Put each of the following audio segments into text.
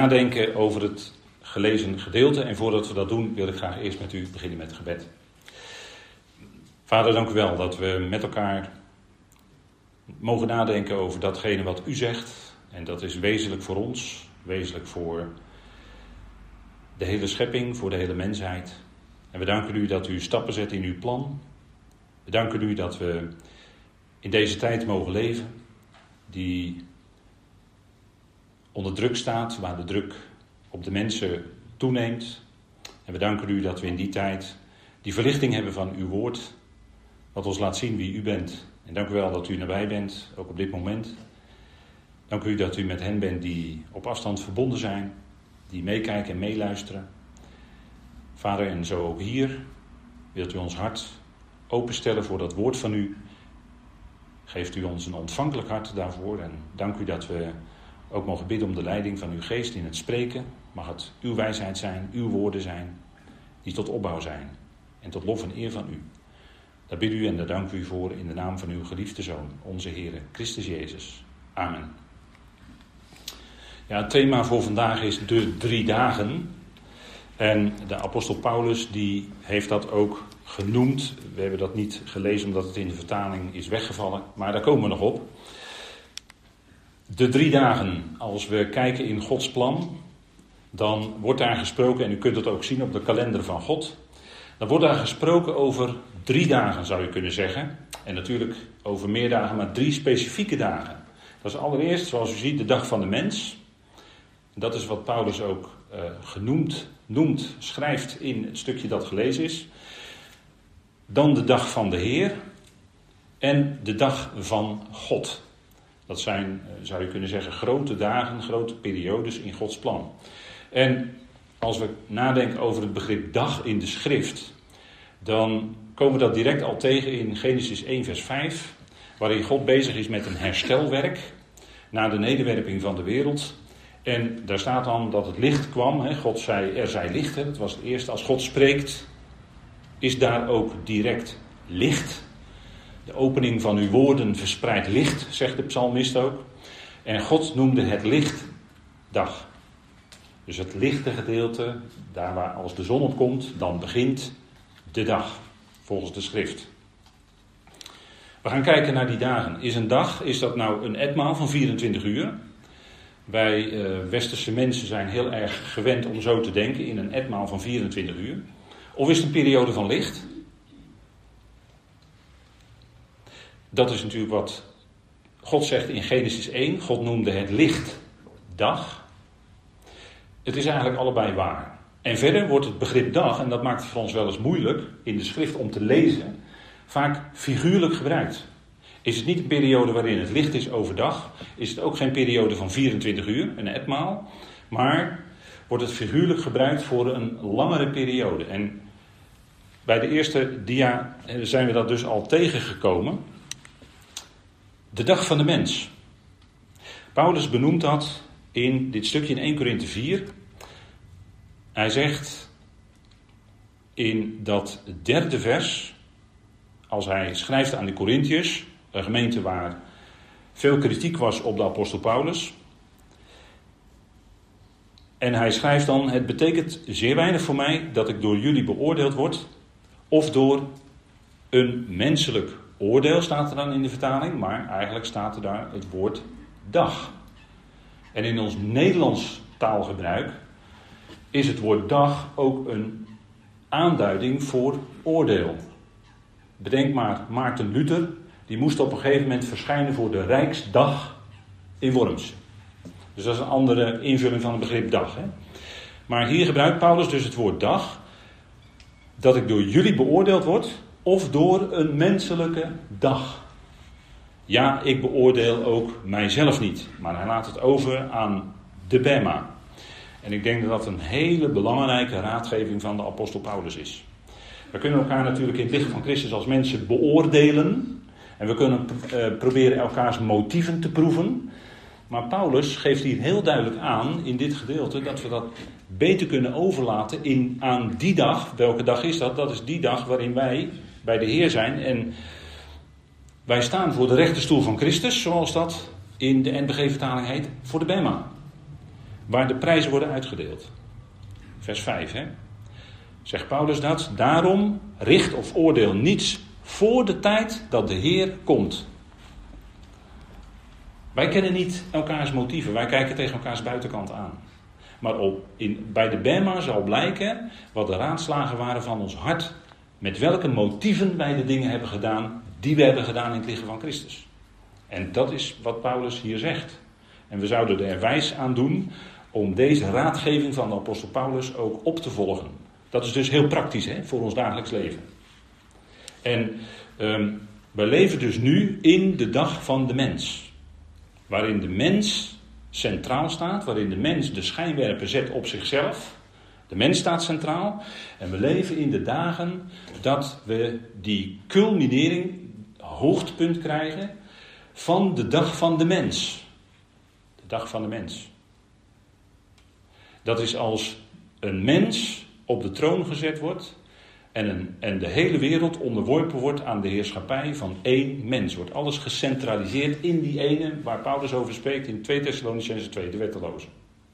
nadenken over het gelezen gedeelte. En voordat we dat doen, wil ik graag eerst met u beginnen met gebed. Vader, dank u wel dat we met elkaar mogen nadenken over datgene wat u zegt. En dat is wezenlijk voor ons, wezenlijk voor de hele schepping, voor de hele mensheid. En we danken u dat u stappen zet in uw plan. We danken u dat we in deze tijd mogen leven, die onder druk staat, waar de druk op de mensen toeneemt. En we danken u dat we in die tijd die verlichting hebben van uw woord, wat ons laat zien wie u bent. En dank u wel dat u nabij bent, ook op dit moment. Dank u dat u met hen bent die op afstand verbonden zijn, die meekijken en meeluisteren. Vader, en zo ook hier wilt u ons hart openstellen voor dat woord van u. Geeft u ons een ontvankelijk hart daarvoor en dank u dat we ook mogen bidden om de leiding van uw geest in het spreken. Mag het uw wijsheid zijn, uw woorden zijn, die tot opbouw zijn en tot lof en eer van u. Daar bid u en daar dank u voor in de naam van uw geliefde Zoon, onze Heer Christus Jezus. Amen. Ja, het thema voor vandaag is de drie dagen. En de apostel Paulus die heeft dat ook genoemd. We hebben dat niet gelezen omdat het in de vertaling is weggevallen, maar daar komen we nog op. De drie dagen, als we kijken in Gods plan, dan wordt daar gesproken, en u kunt het ook zien op de kalender van God, dan wordt daar gesproken over drie dagen zou je kunnen zeggen. En natuurlijk over meer dagen, maar drie specifieke dagen. Dat is allereerst, zoals u ziet, de dag van de mens. Dat is wat Paulus ook uh, genoemd, noemt, schrijft in het stukje dat gelezen is. Dan de dag van de Heer en de dag van God. Dat zijn, eh, zou je kunnen zeggen, grote dagen, grote periodes in Gods plan. En als we nadenken over het begrip dag in de schrift, dan komen we dat direct al tegen in Genesis 1, vers 5, waarin God bezig is met een herstelwerk na de nederwerping van de wereld. En daar staat dan dat het licht kwam. Hè. God zei, er zij licht. Hè. Dat was het eerste. Als God spreekt, is daar ook direct licht. De opening van uw woorden verspreidt licht, zegt de psalmist ook. En God noemde het licht dag. Dus het lichte gedeelte, daar waar als de zon opkomt, dan begint de dag, volgens de schrift. We gaan kijken naar die dagen. Is een dag, is dat nou een etmaal van 24 uur? Wij uh, westerse mensen zijn heel erg gewend om zo te denken in een etmaal van 24 uur. Of is het een periode van licht? Dat is natuurlijk wat God zegt in Genesis 1. God noemde het licht dag. Het is eigenlijk allebei waar. En verder wordt het begrip dag, en dat maakt het voor ons wel eens moeilijk in de schrift om te lezen, vaak figuurlijk gebruikt. Is het niet een periode waarin het licht is overdag, is het ook geen periode van 24 uur, een etmaal, maar wordt het figuurlijk gebruikt voor een langere periode. En bij de eerste dia zijn we dat dus al tegengekomen. De dag van de mens. Paulus benoemt dat in dit stukje in 1 Korinthe 4. Hij zegt in dat derde vers, als hij schrijft aan de Corinthiërs, een gemeente waar veel kritiek was op de apostel Paulus. En hij schrijft dan: Het betekent zeer weinig voor mij dat ik door jullie beoordeeld word, of door een menselijk Oordeel staat er dan in de vertaling, maar eigenlijk staat er daar het woord dag. En in ons Nederlands taalgebruik is het woord dag ook een aanduiding voor oordeel. Bedenk maar, Maarten Luther, die moest op een gegeven moment verschijnen voor de Rijksdag in Worms. Dus dat is een andere invulling van het begrip dag. Hè? Maar hier gebruikt Paulus dus het woord dag. Dat ik door jullie beoordeeld word, of door een menselijke dag. Ja, ik beoordeel ook mijzelf niet, maar hij laat het over aan de Bema. En ik denk dat dat een hele belangrijke raadgeving van de apostel Paulus is. We kunnen elkaar natuurlijk in het licht van Christus als mensen beoordelen. En we kunnen uh, proberen elkaars motieven te proeven. Maar Paulus geeft hier heel duidelijk aan in dit gedeelte dat we dat beter kunnen overlaten in, aan die dag. Welke dag is dat? Dat is die dag waarin wij bij de Heer zijn. En wij staan voor de rechterstoel van Christus, zoals dat in de NBG-vertaling heet, voor de Bema. waar de prijzen worden uitgedeeld. Vers 5, hè? Zegt Paulus dat? Daarom richt of oordeel niets voor de tijd dat de Heer komt. Wij kennen niet elkaars motieven, wij kijken tegen elkaars buitenkant aan. Maar op, in, bij de Bema zal blijken wat de raadslagen waren van ons hart. Met welke motieven wij de dingen hebben gedaan die we hebben gedaan in het lichaam van Christus. En dat is wat Paulus hier zegt. En we zouden er wijs aan doen om deze raadgeving van de apostel Paulus ook op te volgen. Dat is dus heel praktisch hè, voor ons dagelijks leven. En um, we leven dus nu in de dag van de mens. Waarin de mens centraal staat, waarin de mens de schijnwerper zet op zichzelf. De mens staat centraal. En we leven in de dagen dat we die culminering, hoogtepunt krijgen van de dag van de mens. De dag van de mens. Dat is als een mens op de troon gezet wordt en, en de hele wereld onderworpen wordt aan de heerschappij van één mens. Wordt alles gecentraliseerd in die ene waar Paulus over spreekt in 2 Thessalonicense 2, de wetteloze.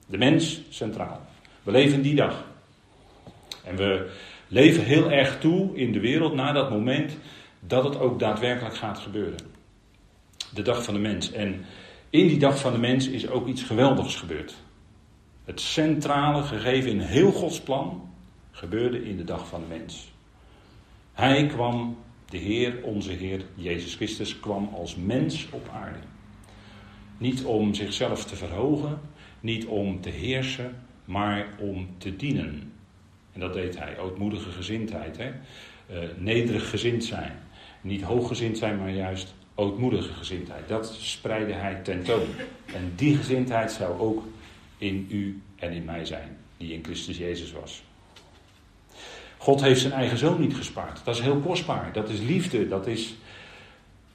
De mens centraal. We leven die dag. En we leven heel erg toe in de wereld naar dat moment dat het ook daadwerkelijk gaat gebeuren. De dag van de mens. En in die dag van de mens is ook iets geweldigs gebeurd. Het centrale gegeven in heel Gods plan gebeurde in de dag van de mens. Hij kwam, de Heer, onze Heer Jezus Christus, kwam als mens op aarde. Niet om zichzelf te verhogen, niet om te heersen, maar om te dienen. En dat deed hij, ootmoedige gezindheid, hè? Uh, nederig gezind zijn. Niet hooggezind zijn, maar juist ootmoedige gezindheid. Dat spreidde hij tentoon. En die gezindheid zou ook in u en in mij zijn, die in Christus Jezus was. God heeft zijn eigen zoon niet gespaard. Dat is heel kostbaar. Dat is liefde. Dat is,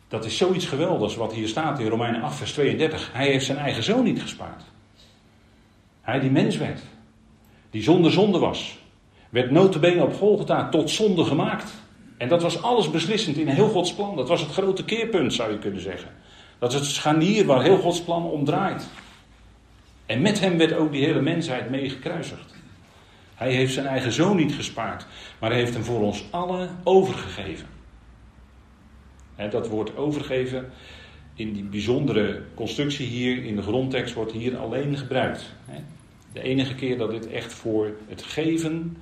dat is zoiets geweldigs wat hier staat in Romeinen 8, vers 32. Hij heeft zijn eigen zoon niet gespaard. Hij die mens werd. Die zonder zonde was. Werd notabene op Golgotha tot zonde gemaakt. En dat was alles beslissend in heel Gods plan. Dat was het grote keerpunt, zou je kunnen zeggen. Dat is het scharnier waar heel Gods plan om draait. En met hem werd ook die hele mensheid mee gekruisigd. Hij heeft zijn eigen zoon niet gespaard, maar hij heeft hem voor ons allen overgegeven. dat woord overgeven in die bijzondere constructie hier in de grondtekst wordt hier alleen gebruikt. De enige keer dat dit echt voor het geven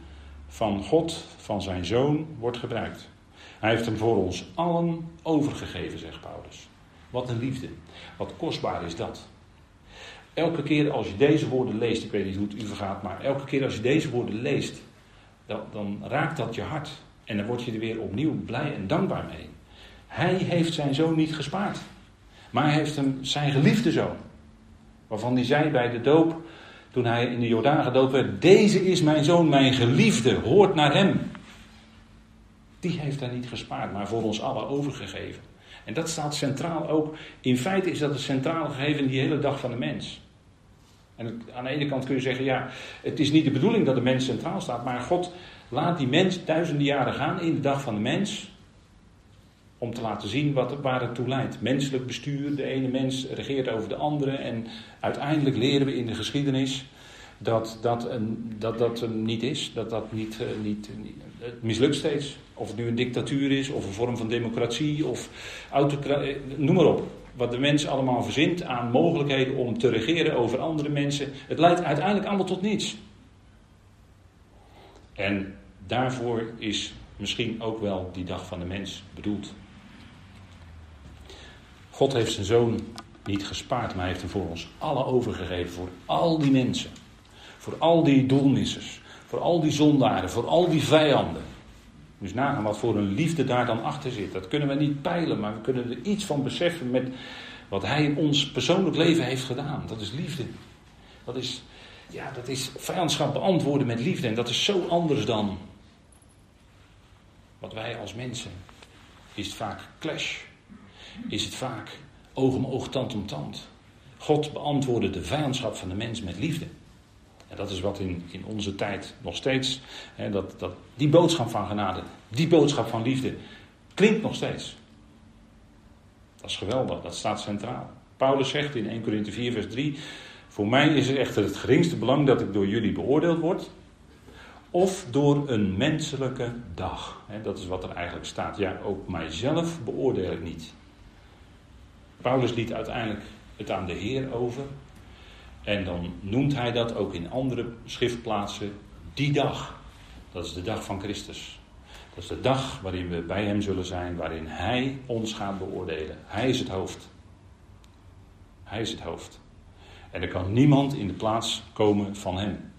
van God, van zijn zoon, wordt gebruikt. Hij heeft hem voor ons allen overgegeven, zegt Paulus. Wat een liefde. Wat kostbaar is dat. Elke keer als je deze woorden leest, ik weet niet hoe het u vergaat, maar elke keer als je deze woorden leest, dan, dan raakt dat je hart. En dan word je er weer opnieuw blij en dankbaar mee. Hij heeft zijn zoon niet gespaard. Maar hij heeft hem zijn geliefde zoon. Waarvan hij zei bij de doop, toen hij in de Jordaan gedoopt werd: Deze is mijn zoon, mijn geliefde, hoort naar hem. Die heeft hij niet gespaard, maar voor ons allen overgegeven. En dat staat centraal ook. In feite is dat het centrale gegeven in die hele dag van de mens. En aan de ene kant kun je zeggen, ja, het is niet de bedoeling dat de mens centraal staat, maar God laat die mens duizenden jaren gaan in de dag van de mens. Om te laten zien wat, waar het toe leidt. Menselijk bestuur, de ene mens regeert over de andere. En uiteindelijk leren we in de geschiedenis dat dat, een, dat, dat een niet is. Dat dat niet, uh, niet, niet, het mislukt steeds. Of het nu een dictatuur is, of een vorm van democratie, of autocratie, noem maar op wat de mens allemaal verzint aan mogelijkheden om te regeren over andere mensen. Het leidt uiteindelijk allemaal tot niets. En daarvoor is misschien ook wel die dag van de mens bedoeld. God heeft zijn zoon niet gespaard, maar heeft hem voor ons alle overgegeven. Voor al die mensen. Voor al die doelmissers. Voor al die zondaren. Voor al die vijanden. Dus nagaan wat voor een liefde daar dan achter zit. Dat kunnen we niet peilen, maar we kunnen er iets van beseffen met wat hij in ons persoonlijk leven heeft gedaan. Dat is liefde. Dat is, ja, dat is vijandschap beantwoorden met liefde. En dat is zo anders dan wat wij als mensen. Is het vaak clash? Is het vaak oog om oog, tand om tand? God beantwoordde de vijandschap van de mens met liefde. En dat is wat in, in onze tijd nog steeds, hè, dat, dat, die boodschap van genade, die boodschap van liefde, klinkt nog steeds. Dat is geweldig, dat staat centraal. Paulus zegt in 1 Corinthië 4, vers 3: Voor mij is het echter het geringste belang dat ik door jullie beoordeeld word. Of door een menselijke dag. Dat is wat er eigenlijk staat. Ja, ook mijzelf beoordeel ik niet. Paulus liet uiteindelijk het aan de Heer over. En dan noemt hij dat ook in andere schriftplaatsen die dag. Dat is de dag van Christus. Dat is de dag waarin we bij Hem zullen zijn, waarin Hij ons gaat beoordelen. Hij is het hoofd. Hij is het hoofd. En er kan niemand in de plaats komen van Hem.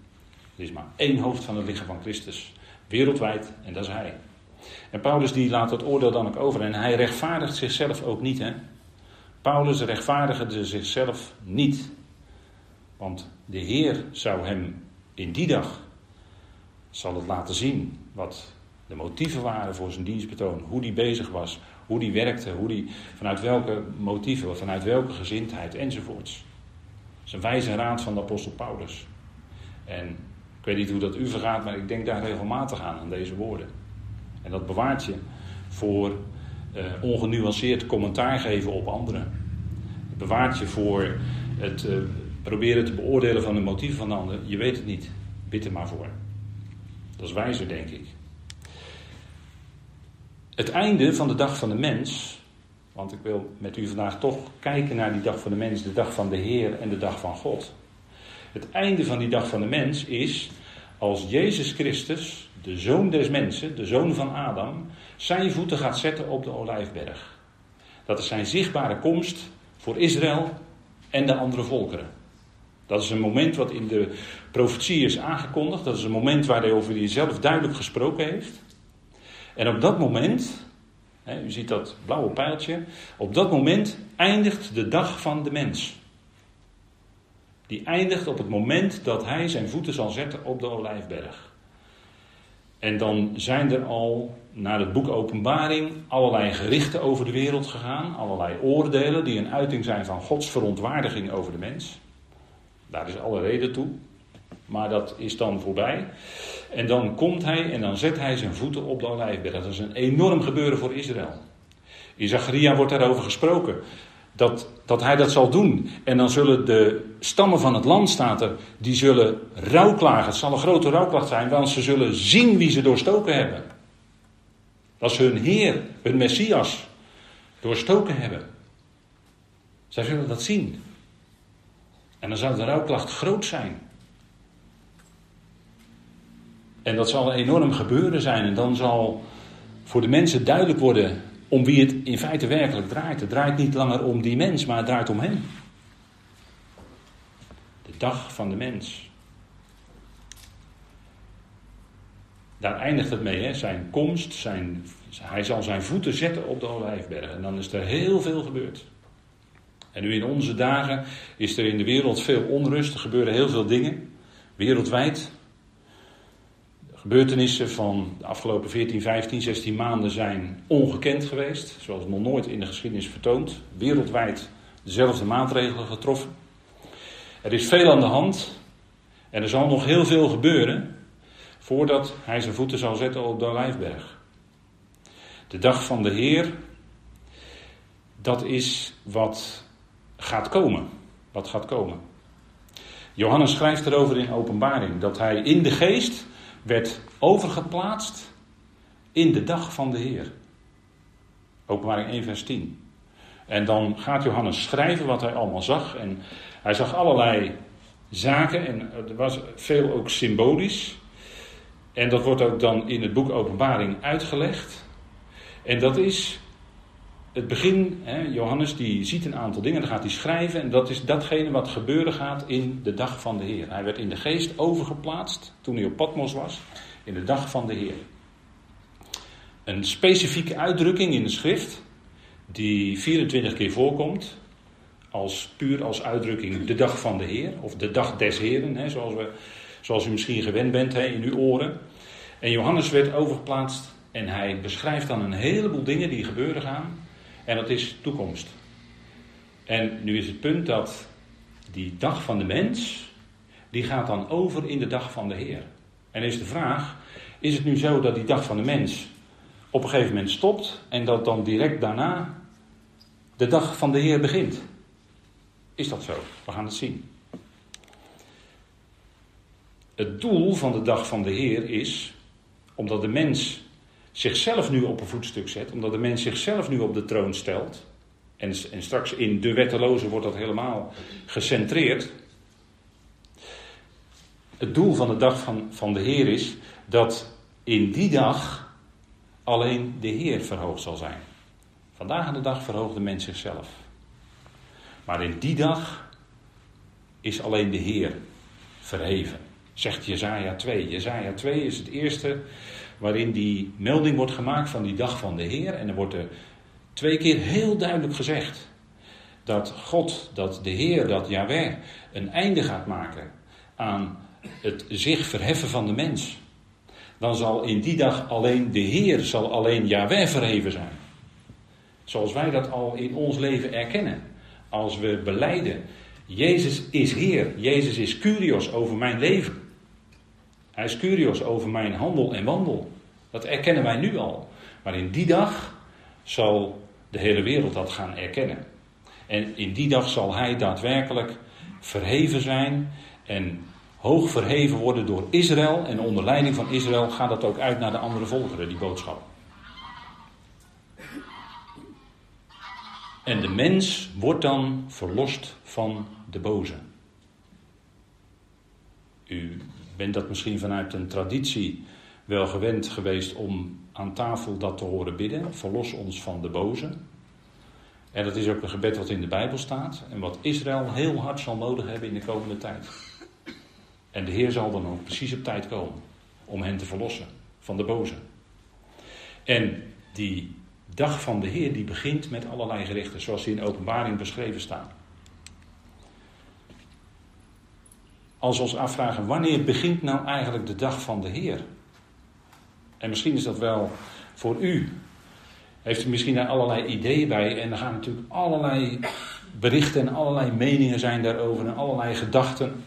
Er is maar één hoofd van het lichaam van Christus. Wereldwijd, en dat is Hij. En Paulus die laat het oordeel dan ook over. En hij rechtvaardigt zichzelf ook niet. Hè? Paulus rechtvaardigde zichzelf niet. Want de Heer zou hem in die dag zal het laten zien wat de motieven waren voor zijn dienstbetoon, hoe die bezig was, hoe die werkte, hoe die, vanuit welke motieven, vanuit welke gezindheid enzovoorts. Een wijze raad van de apostel Paulus. En ik weet niet hoe dat u vergaat, maar ik denk daar regelmatig aan, aan deze woorden. En dat bewaart je voor uh, ongenuanceerd commentaar geven op anderen. Het bewaart je voor het uh, proberen te beoordelen van de motieven van de. Je weet het niet. Bid er maar voor. Dat is wijzer, denk ik. Het einde van de dag van de mens, want ik wil met u vandaag toch kijken naar die dag van de mens, de dag van de Heer en de dag van God. Het einde van die dag van de mens is als Jezus Christus, de zoon des mensen, de zoon van Adam, zijn voeten gaat zetten op de olijfberg. Dat is zijn zichtbare komst voor Israël en de andere volkeren. Dat is een moment wat in de profetie is aangekondigd. Dat is een moment waar hij over jezelf duidelijk gesproken heeft. En op dat moment, hè, u ziet dat blauwe pijltje, op dat moment eindigt de dag van de mens. Die eindigt op het moment dat hij zijn voeten zal zetten op de olijfberg. En dan zijn er al naar het boek Openbaring allerlei gerichten over de wereld gegaan, allerlei oordelen die een uiting zijn van Gods verontwaardiging over de mens. Daar is alle reden toe. Maar dat is dan voorbij. En dan komt hij en dan zet hij zijn voeten op de olijfberg. Dat is een enorm gebeuren voor Israël. In Zacharia wordt daarover gesproken. Dat, dat hij dat zal doen. En dan zullen de stammen van het land, staat er, die zullen rouwklagen. Het zal een grote rouwklacht zijn, want ze zullen zien wie ze doorstoken hebben. Dat ze hun Heer, hun Messias, doorstoken hebben. Zij zullen dat zien. En dan zal de rouwklacht groot zijn. En dat zal enorm gebeuren zijn. En dan zal voor de mensen duidelijk worden om wie het in feite werkelijk draait. Het draait niet langer om die mens, maar het draait om hem. De dag van de mens. Daar eindigt het mee, hè? zijn komst, zijn, hij zal zijn voeten zetten op de olijfberg. En dan is er heel veel gebeurd. En nu in onze dagen is er in de wereld veel onrust, er gebeuren heel veel dingen, wereldwijd. Gebeurtenissen van de afgelopen 14, 15, 16 maanden zijn ongekend geweest, zoals nog nooit in de geschiedenis vertoond. Wereldwijd dezelfde maatregelen getroffen. Er is veel aan de hand en er zal nog heel veel gebeuren voordat hij zijn voeten zal zetten op de Olijfberg. De dag van de Heer, dat is wat gaat komen. Wat gaat komen. Johannes schrijft erover in Openbaring dat hij in de geest werd overgeplaatst in de dag van de Heer. Openbaring 1, vers 10. En dan gaat Johannes schrijven wat hij allemaal zag. En hij zag allerlei zaken en er was veel ook symbolisch. En dat wordt ook dan in het boek Openbaring uitgelegd. En dat is het begin, hè, Johannes die ziet een aantal dingen, dan gaat hij schrijven en dat is datgene wat gebeuren gaat in de dag van de Heer. Hij werd in de geest overgeplaatst toen hij op Patmos was, in de dag van de Heer. Een specifieke uitdrukking in de schrift, die 24 keer voorkomt, als, puur als uitdrukking de dag van de Heer, of de dag des Heren, hè, zoals, we, zoals u misschien gewend bent hè, in uw oren. En Johannes werd overgeplaatst en hij beschrijft dan een heleboel dingen die gebeuren gaan. En dat is toekomst. En nu is het punt dat die dag van de mens, die gaat dan over in de dag van de Heer. En is de vraag, is het nu zo dat die dag van de mens op een gegeven moment stopt en dat dan direct daarna de dag van de Heer begint? Is dat zo? We gaan het zien. het doel van de dag van de Heer is, omdat de mens zichzelf nu op een voetstuk zet, omdat de mens zichzelf nu op de troon stelt, en, en straks in de wetteloze wordt dat helemaal gecentreerd. Het doel van de dag van, van de Heer is dat in die dag alleen de Heer verhoogd zal zijn. Vandaag aan de dag verhoogt de mens zichzelf. Maar in die dag is alleen de Heer verheven, zegt Jezaja 2. Jezaja 2 is het eerste waarin die melding wordt gemaakt van die dag van de Heer. En er wordt er twee keer heel duidelijk gezegd dat God, dat de Heer, dat Yahweh een einde gaat maken aan het zich verheffen van de mens. Dan zal in die dag alleen de Heer, zal alleen Yahweh verheven zijn. Zoals wij dat al in ons leven erkennen. Als we beleiden, Jezus is Heer, Jezus is Curios over mijn leven. Hij is Curios over mijn handel en wandel. Dat erkennen wij nu al. Maar in die dag zal de hele wereld dat gaan erkennen. En in die dag zal hij daadwerkelijk verheven zijn en hoog verheven worden door Israël. En onder leiding van Israël gaat dat ook uit naar de andere volkeren, die boodschap. En de mens wordt dan verlost van de boze. U bent dat misschien vanuit een traditie wel gewend geweest om aan tafel dat te horen bidden. Verlos ons van de boze. En dat is ook een gebed wat in de Bijbel staat. En wat Israël heel hard zal nodig hebben in de komende tijd. En de Heer zal dan ook precies op tijd komen om hen te verlossen van de boze. En die dag van de Heer die begint met allerlei gerichten, zoals die in openbaring beschreven staan. Als we ons afvragen, wanneer begint nou eigenlijk de dag van de Heer? En misschien is dat wel voor u. Heeft u misschien daar allerlei ideeën bij. En er gaan natuurlijk allerlei berichten en allerlei meningen zijn daarover en allerlei gedachten.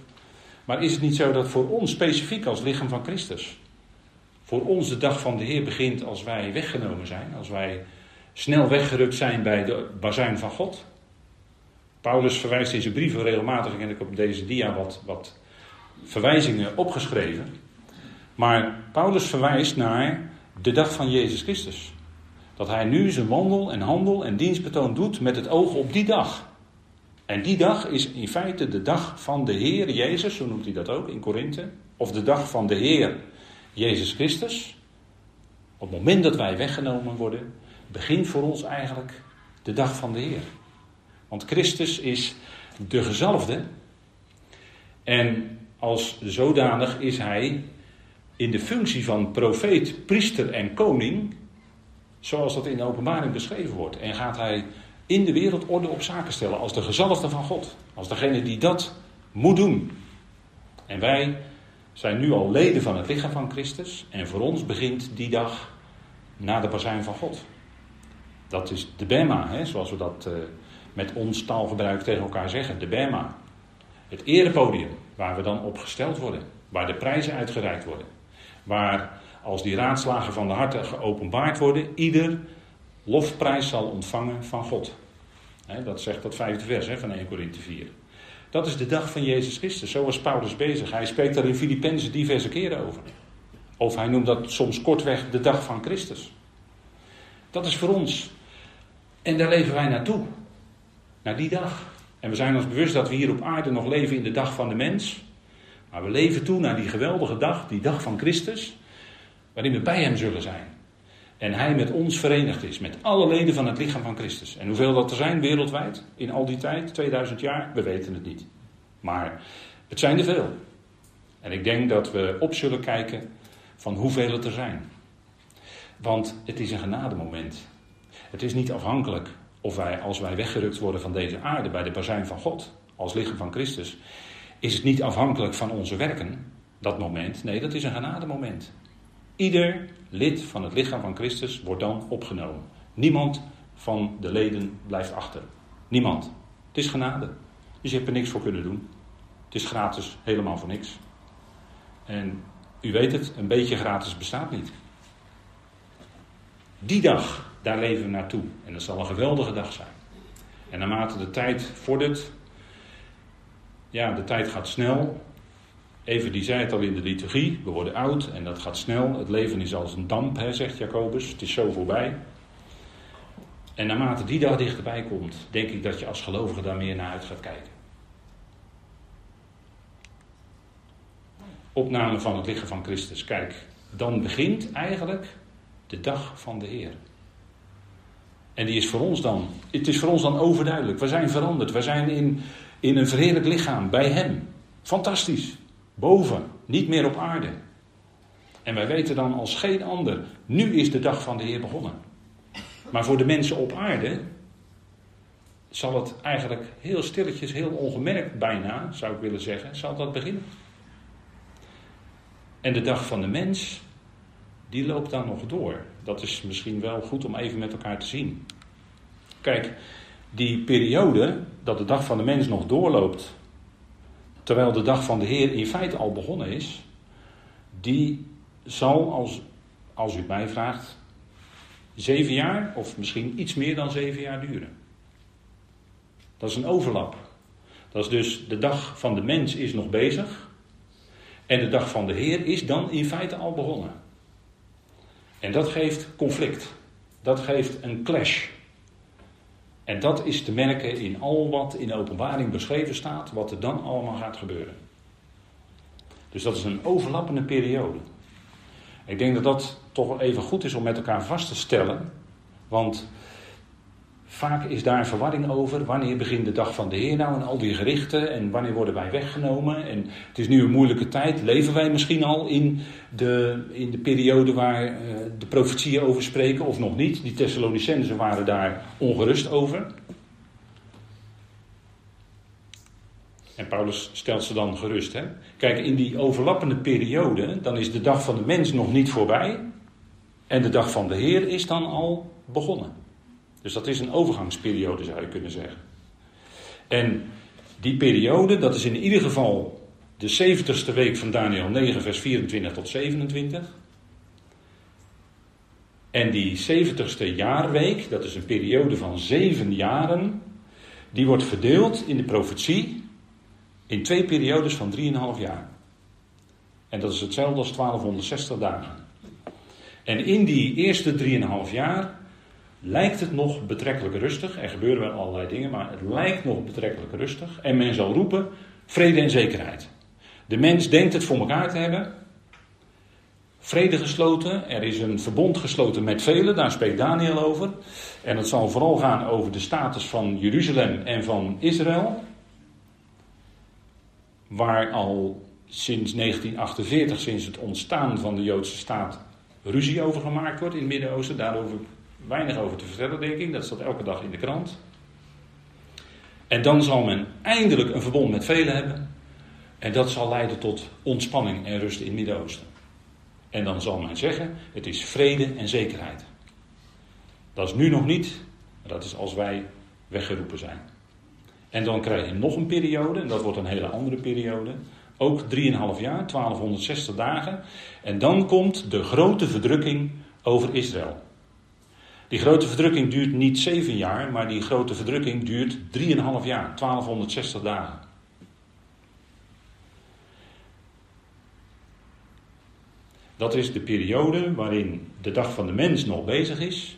Maar is het niet zo dat voor ons specifiek als lichaam van Christus, voor ons de dag van de Heer begint als wij weggenomen zijn, als wij snel weggerukt zijn bij de bazuin van God? Paulus verwijst in zijn brieven regelmatig, en ik op deze dia wat, wat verwijzingen opgeschreven. Maar Paulus verwijst naar de dag van Jezus Christus. Dat hij nu zijn wandel en handel en dienstbetoon doet met het oog op die dag. En die dag is in feite de dag van de Heer Jezus, zo noemt hij dat ook in Korinthe. Of de dag van de Heer Jezus Christus. Op het moment dat wij weggenomen worden, begint voor ons eigenlijk de dag van de Heer. Want Christus is de gezalfde. En als zodanig is hij in de functie van profeet, priester en koning, zoals dat in de openbaring beschreven wordt. En gaat hij in de wereld orde op zaken stellen als de gezalfde van God. Als degene die dat moet doen. En wij zijn nu al leden van het lichaam van Christus. En voor ons begint die dag na de bazuin van God. Dat is de Bema, hè, zoals we dat uh, met ons taalgebruik tegen elkaar zeggen. De Bema. Het erepodium waar we dan op gesteld worden. Waar de prijzen uitgereikt worden. Waar als die raadslagen van de harten geopenbaard worden, ieder lofprijs zal ontvangen van God. dat zegt dat vijfde vers van 1 Korinthe 4. Dat is de dag van Jezus Christus. Zo was Paulus bezig. Hij spreekt daar in Filippenzen diverse keren over. Of hij noemt dat soms kortweg de dag van Christus. Dat is voor ons. En daar leven wij naartoe. Naar die dag. En we zijn ons bewust dat we hier op aarde nog leven in de dag van de mens. Maar we leven toe naar die geweldige dag, die dag van Christus, waarin we bij Hem zullen zijn. En Hij met ons verenigd is, met alle leden van het lichaam van Christus. En hoeveel dat er zijn wereldwijd in al die tijd, 2000 jaar, we weten het niet. Maar het zijn er veel. En ik denk dat we op zullen kijken van hoeveel het er zijn. Want het is een genademoment. Het is niet afhankelijk of wij, als wij weggerukt worden van deze aarde bij de bazuin van God, als lichaam van Christus, is het niet afhankelijk van onze werken, dat moment. Nee, dat is een genademoment. Ieder lid van het lichaam van Christus wordt dan opgenomen. Niemand van de leden blijft achter. Niemand. Het is genade. Dus je hebt er niks voor kunnen doen. Het is gratis, helemaal voor niks. En u weet het, een beetje gratis bestaat niet. Die dag, daar leven we naartoe. En dat zal een geweldige dag zijn. En naarmate de tijd vordert, ja, de tijd gaat snel. Even die zei het al in de liturgie, we worden oud en dat gaat snel. Het leven is als een damp, hè, zegt Jacobus. Het is zo voorbij. En naarmate die dag dichterbij komt, denk ik dat je als gelovige daar meer naar uit gaat kijken. Opname van het lichaam van Christus. Kijk, dan begint eigenlijk de dag van de Heer. En die is voor ons dan, het is voor ons dan overduidelijk. We zijn veranderd. We zijn in, in een verheerlijk lichaam bij Hem. Fantastisch. Boven, niet meer op aarde. En wij weten dan als geen ander, nu is de dag van de Heer begonnen. Maar voor de mensen op aarde zal het eigenlijk heel stilletjes, heel ongemerkt bijna, zou ik willen zeggen, zal dat beginnen. En de dag van de mens, die loopt dan nog door. Dat is misschien wel goed om even met elkaar te zien. Kijk, die periode dat de dag van de mens nog doorloopt, terwijl de dag van de Heer in feite al begonnen is, die zal, als, als u mij vraagt, zeven jaar of misschien iets meer dan zeven jaar duren. Dat is een overlap. Dat is dus de dag van de mens is nog bezig. En de dag van de Heer is dan in feite al begonnen. En dat geeft conflict. Dat geeft een clash. En dat is te merken in al wat in de openbaring beschreven staat, wat er dan allemaal gaat gebeuren. Dus dat is een overlappende periode. Ik denk dat dat toch even goed is om met elkaar vast te stellen. Want vaak is daar verwarring over. Wanneer begint de dag van de Heer nou en al die gerichten en wanneer worden wij weggenomen? En het is nu een moeilijke tijd. Leven wij misschien al in de, in de periode waar uh, de profetieën over spreken of nog niet? Die Thessalonicenzen waren daar ongerust over. En Paulus stelt ze dan gerust. Hè? Kijk, in die overlappende periode, dan is de dag van de mens nog niet voorbij. En de dag van de Heer is dan al begonnen. Dus dat is een overgangsperiode, zou je kunnen zeggen. En die periode, dat is in ieder geval de 70ste week van Daniel 9, vers 24 tot 27. En die 70ste jaarweek, dat is een periode van zeven jaren, die wordt verdeeld in de profetie in twee periodes van 3,5 jaar. En dat is hetzelfde als 1260 dagen. En in die eerste 3,5 jaar lijkt het nog betrekkelijk rustig. Er gebeuren wel allerlei dingen, maar het lijkt nog betrekkelijk rustig. En men zal roepen vrede en zekerheid. De mens denkt het voor elkaar te hebben. Vrede gesloten, er is een verbond gesloten met velen, daar spreekt Daniel over. En het zal vooral gaan over de status van Jeruzalem en van Israël waar al sinds 1948, sinds het ontstaan van de Joodse staat, ruzie over gemaakt wordt in het Midden-Oosten. Daarover weinig over te vertellen, denk ik. Dat staat elke dag in de krant. En dan zal men eindelijk een verbond met velen hebben. En dat zal leiden tot ontspanning en rust in het Midden-Oosten. En dan zal men zeggen: het is vrede en zekerheid. Dat is nu nog niet, dat is als wij weggeroepen zijn. En dan krijg je nog een periode, en dat wordt een hele andere periode. Ook 3,5 jaar, 1260 dagen. En dan komt de grote verdrukking over Israël. Die grote verdrukking duurt niet 7 jaar, maar die grote verdrukking duurt 3,5 jaar, 1260 dagen. Dat is de periode waarin de dag van de mens nog bezig is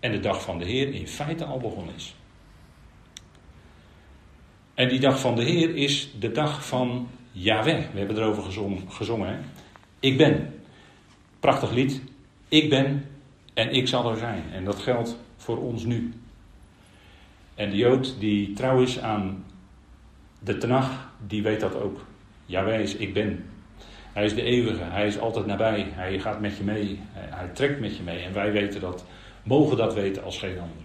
en de dag van de Heer in feite al begonnen is. En die dag van de Heer is de dag van Yahweh. We hebben erover gezongen. gezongen hè? Ik ben. Prachtig lied. Ik ben en ik zal er zijn. En dat geldt voor ons nu. En de Jood die trouw is aan de Tenach, die weet dat ook. Yahweh is ik ben. Hij is de eeuwige, hij is altijd nabij, hij gaat met je mee, hij trekt met je mee. En wij weten dat, mogen dat weten als geen ander.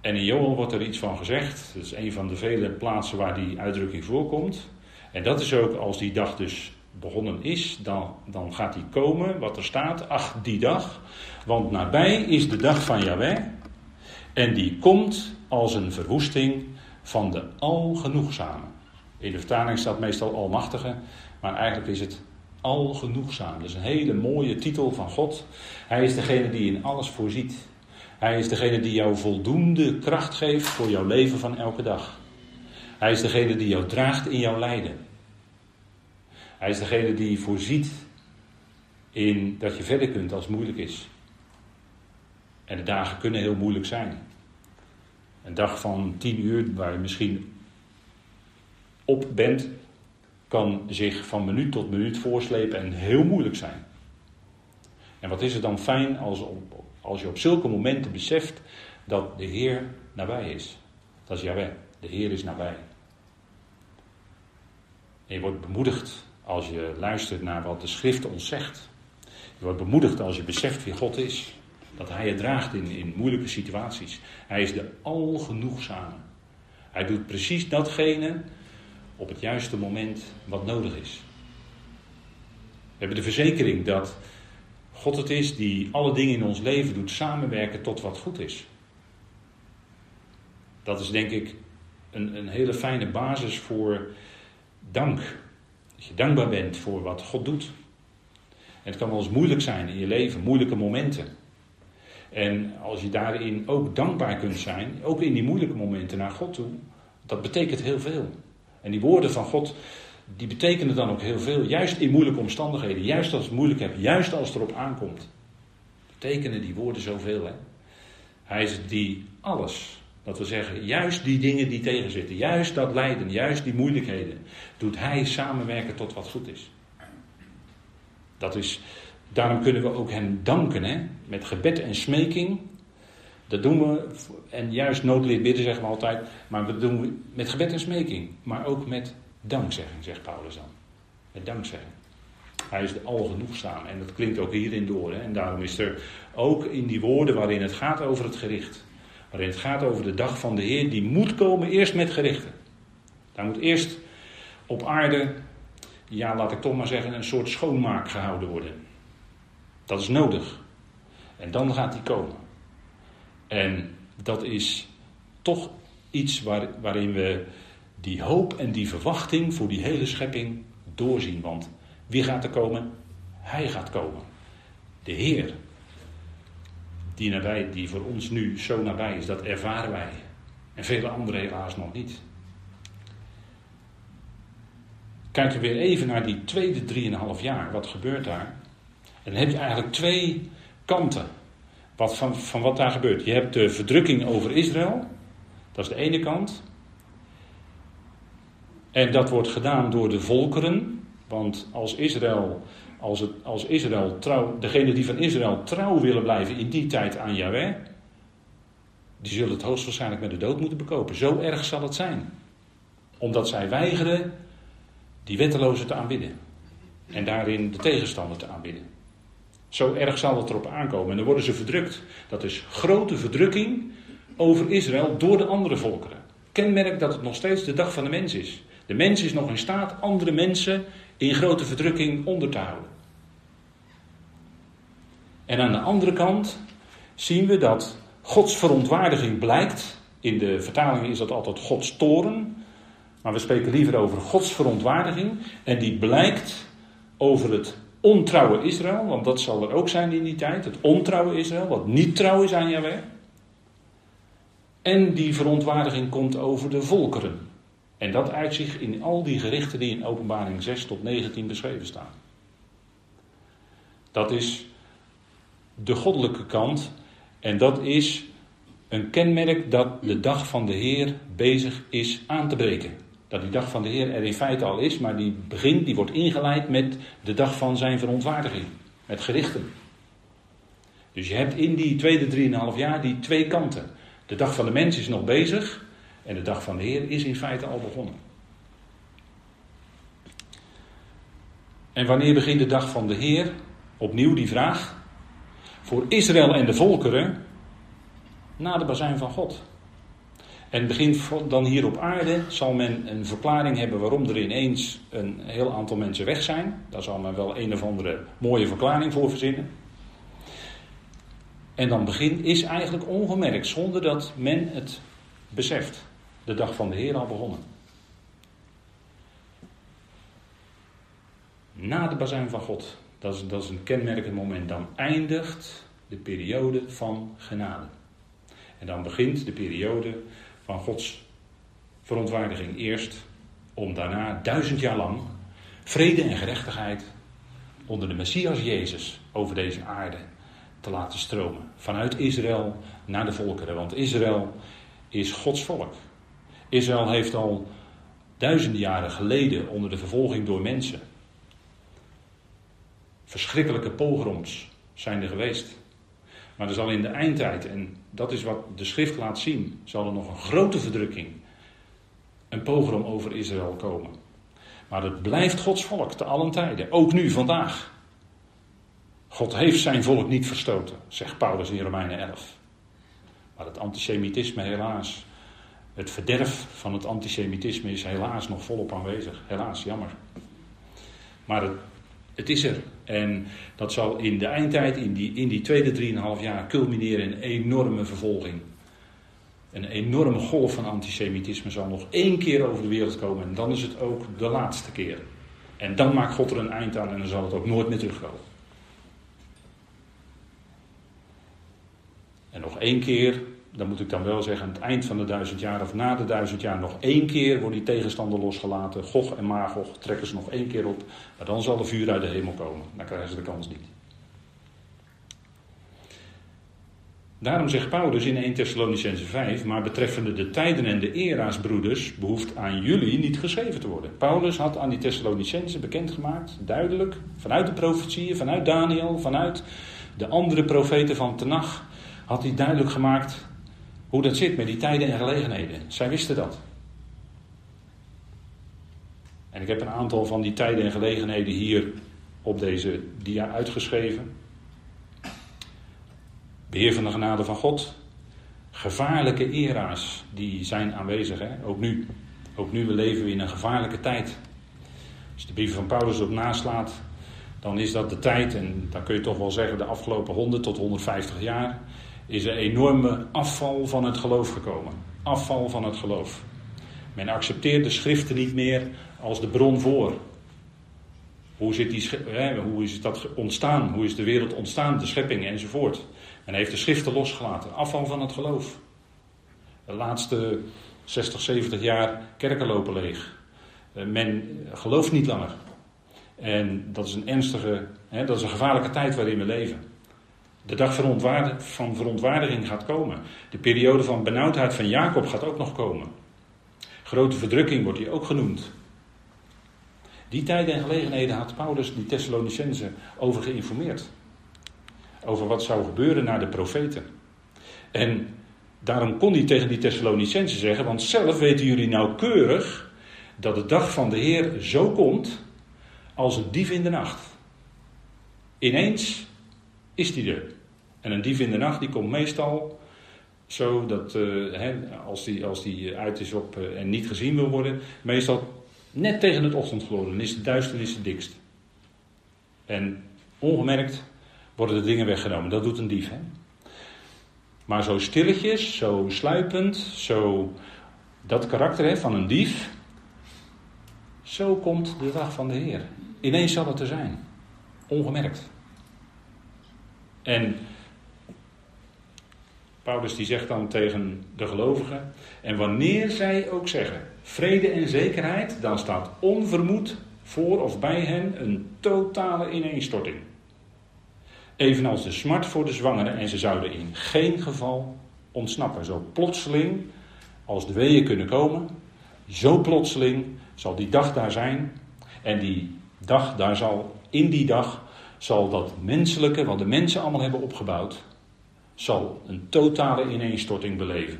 En in Joel wordt er iets van gezegd. Dat is een van de vele plaatsen waar die uitdrukking voorkomt. En dat is ook als die dag dus begonnen is, dan, dan gaat die komen, wat er staat, ach die dag. Want nabij is de dag van Yahweh. En die komt als een verwoesting van de Algenoegzame. In de vertaling staat meestal Almachtige, maar eigenlijk is het Algenoegzaam. Dat is een hele mooie titel van God. Hij is degene die in alles voorziet. Hij is degene die jou voldoende kracht geeft voor jouw leven van elke dag. Hij is degene die jou draagt in jouw lijden. Hij is degene die voorziet in dat je verder kunt als het moeilijk is. En de dagen kunnen heel moeilijk zijn. Een dag van tien uur waar je misschien op bent, kan zich van minuut tot minuut voorslepen en heel moeilijk zijn. En wat is het dan fijn als, als je op zulke momenten beseft dat de Heer nabij is. Dat is Jawel, de Heer is nabij. En je wordt bemoedigd als je luistert naar wat de Schrift ons zegt. Je wordt bemoedigd als je beseft wie God is. Dat Hij je draagt in, in moeilijke situaties. Hij is de algenoegzame. Hij doet precies datgene op het juiste moment wat nodig is. We hebben de verzekering dat God het is die alle dingen in ons leven doet samenwerken tot wat goed is. Dat is denk ik een, een hele fijne basis voor dank. Dat je dankbaar bent voor wat God doet. Het kan wel eens moeilijk zijn in je leven, moeilijke momenten. En als je daarin ook dankbaar kunt zijn, ook in die moeilijke momenten naar God toe, dat betekent heel veel. En die woorden van God, die betekenen dan ook heel veel. Juist in moeilijke omstandigheden, juist als het moeilijk hebt, juist als het erop aankomt. Betekenen die woorden zoveel. Hè? Hij is die alles, dat we zeggen, juist die dingen die tegenzitten, juist dat lijden, juist die moeilijkheden, doet hij samenwerken tot wat goed is. Dat is, daarom kunnen we ook hem danken, hè? met gebed en smeking. Dat doen we, en juist noodleer bidden zeggen we altijd, maar we doen met gebed en smeking, maar ook met dankzegging, zegt Paulus dan. Met dankzegging. Hij is algenoegzaam en dat klinkt ook hierin door. Hè? En daarom is er ook in die woorden waarin het gaat over het gericht, waarin het gaat over de dag van de Heer, die moet komen eerst met gerichten. Daar moet eerst op aarde, ja laat ik toch maar zeggen, een soort schoonmaak gehouden worden. Dat is nodig. En dan gaat die komen. En dat is toch iets waar, waarin we die hoop en die verwachting voor die hele schepping doorzien. Want wie gaat er komen? Hij gaat komen. De Heer. Die, nabij, die voor ons nu zo nabij is, dat ervaren wij. En vele anderen helaas nog niet. Kijken we weer even naar die tweede drieënhalf jaar. Wat gebeurt daar? En dan heb je eigenlijk twee kanten wat van, van wat daar gebeurt. Je hebt de verdrukking over Israël. Dat is de ene kant. En dat wordt gedaan door de volkeren. Want als Israël, als, het, als Israël trouw, degene die van Israël trouw willen blijven in die tijd aan Yahweh, die zullen het hoogstwaarschijnlijk met de dood moeten bekopen. Zo erg zal het zijn. Omdat zij weigeren die wettelozen te aanbidden. En daarin de tegenstander te aanbidden. Zo erg zal het erop aankomen. En dan worden ze verdrukt. Dat is grote verdrukking over Israël door de andere volkeren. Kenmerk dat het nog steeds de dag van de mens is. De mens is nog in staat andere mensen in grote verdrukking onder te houden. En aan de andere kant zien we dat Gods verontwaardiging blijkt. In de vertaling is dat altijd Gods toren. Maar we spreken liever over Gods verontwaardiging. En die blijkt over het ontrouwe Israël. Want dat zal er ook zijn in die tijd. Het ontrouwe Israël, wat niet trouw is aan Jahweh. En die verontwaardiging komt over de volkeren. En dat uit zich in al die gerichten die in openbaring 6 tot 19 beschreven staan. Dat is de goddelijke kant. En dat is een kenmerk dat de dag van de Heer bezig is aan te breken. Dat die dag van de Heer er in feite al is, maar die begint, die wordt ingeleid met de dag van zijn verontwaardiging. Met gerichten. Dus je hebt in die tweede drieënhalf jaar die twee kanten. De dag van de mens is nog bezig. En de dag van de Heer is in feite al begonnen. En wanneer begint de dag van de Heer? Opnieuw die vraag. Voor Israël en de volkeren. Na de bazijn van God. En begint dan hier op aarde, zal men een verklaring hebben waarom er ineens een heel aantal mensen weg zijn. Daar zal men wel een of andere mooie verklaring voor verzinnen. En dan begint is eigenlijk ongemerkt, zonder dat men het beseft de dag van de Heer al begonnen. Na de bazuin van God, dat is, dat is een kenmerkend moment, dan eindigt de periode van genade. En dan begint de periode van Gods verontwaardiging eerst, om daarna duizend jaar lang vrede en gerechtigheid onder de Messias Jezus over deze aarde te laten stromen. Vanuit Israël naar de volkeren. Want Israël is Gods volk. Israël heeft al duizenden jaren geleden onder de vervolging door mensen. Verschrikkelijke pogroms zijn er geweest. Maar er zal in de eindtijd, en dat is wat de schrift laat zien, zal er nog een grote verdrukking, een pogrom over Israël komen. Maar het blijft Gods volk te allen tijden, ook nu, vandaag. God heeft zijn volk niet verstoten, zegt Paulus in Romeinen 11. Maar het antisemitisme helaas, het verderf van het antisemitisme is helaas nog volop aanwezig. Helaas, jammer. Maar het, het is er. En dat zal in de eindtijd, in die, in die tweede drieënhalf jaar, culmineren in een enorme vervolging. Een enorme golf van antisemitisme zal nog één keer over de wereld komen. En dan is het ook de laatste keer. En dan maakt God er een eind aan en dan zal het ook nooit meer terugkomen. En nog één keer, dan moet ik dan wel zeggen, aan het eind van de duizend jaar of na de duizend jaar, nog één keer wordt die tegenstander losgelaten. Gog en Magog trekken ze nog één keer op. Maar dan zal er vuur uit de hemel komen. Dan krijgen ze de kans niet. Daarom zegt Paulus in 1 Thessalonicense 5, maar betreffende de tijden en de era's, broeders, behoeft aan jullie niet geschreven te worden. Paulus had aan die Thessalonicense bekendgemaakt, duidelijk, vanuit de profetieën, vanuit Daniel, vanuit de andere profeten van Tenach, had hij duidelijk gemaakt hoe dat zit met die tijden en gelegenheden. Zij wisten dat. En ik heb een aantal van die tijden en gelegenheden hier op deze dia uitgeschreven. Beheer van de genade van God. Gevaarlijke era's, die zijn aanwezig, hè? ook nu. Ook nu we leven we in een gevaarlijke tijd. Als de brief van Paulus op naslaat, dan is dat de tijd, en dan kun je toch wel zeggen de afgelopen 100 tot 150 jaar, is er enorme afval van het geloof gekomen. Afval van het geloof. Men accepteert de schriften niet meer als de bron voor. Hoe, zit die, hoe is dat ontstaan? Hoe is de wereld ontstaan? De schepping enzovoort. Men heeft de schriften losgelaten. Afval van het geloof. De laatste 60, 70 jaar kerken lopen leeg. Eh, men gelooft niet langer. En dat is een ernstige, dat is een gevaarlijke tijd waarin we leven. De dag van verontwaardiging gaat komen. De periode van benauwdheid van Jacob gaat ook nog komen. Grote verdrukking wordt hier ook genoemd. Die tijden en gelegenheden had Paulus die Thessalonicense over geïnformeerd. Over wat zou gebeuren naar de profeten. En daarom kon hij tegen die Thessalonicense zeggen, want zelf weten jullie nauwkeurig dat de dag van de Heer zo komt als een dief in de nacht. Ineens is die er. En een dief in de nacht die komt meestal zo dat uh, als, die, als die uit is op uh, en niet gezien wil worden, meestal net tegen het ochtendgloren. Dan is de duisternis het dikst. En ongemerkt worden de dingen weggenomen. Dat doet een dief. Hè? Maar zo stilletjes, zo sluipend, zo dat karakter hè, van een dief. Zo komt de dag van de Heer. Ineens zal het er zijn. Ongemerkt. En Paulus die zegt dan tegen de gelovigen, en wanneer zij ook zeggen vrede en zekerheid, dan staat onvermoed voor of bij hen een totale ineenstorting. Evenals de smart voor de zwangeren en ze zouden in geen geval ontsnappen. Zo plotseling als de weeën kunnen komen, zo plotseling zal die dag daar zijn. En die dag, daar zal, in die dag zal dat menselijke, wat de mensen allemaal hebben opgebouwd, zal een totale ineenstorting beleven.